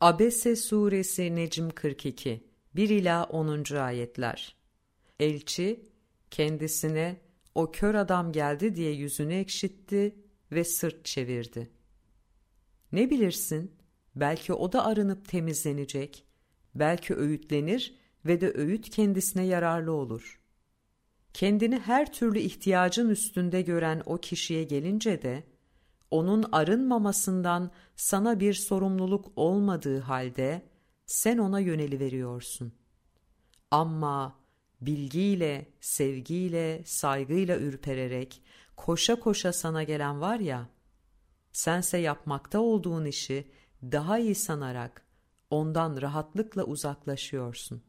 Abese Suresi Necm 42 1 ila 10. ayetler. Elçi kendisine o kör adam geldi diye yüzünü ekşitti ve sırt çevirdi. Ne bilirsin? Belki o da arınıp temizlenecek. Belki öğütlenir ve de öğüt kendisine yararlı olur. Kendini her türlü ihtiyacın üstünde gören o kişiye gelince de onun arınmamasından sana bir sorumluluk olmadığı halde sen ona yöneli veriyorsun. Ama bilgiyle, sevgiyle, saygıyla ürpererek koşa koşa sana gelen var ya, sense yapmakta olduğun işi daha iyi sanarak ondan rahatlıkla uzaklaşıyorsun.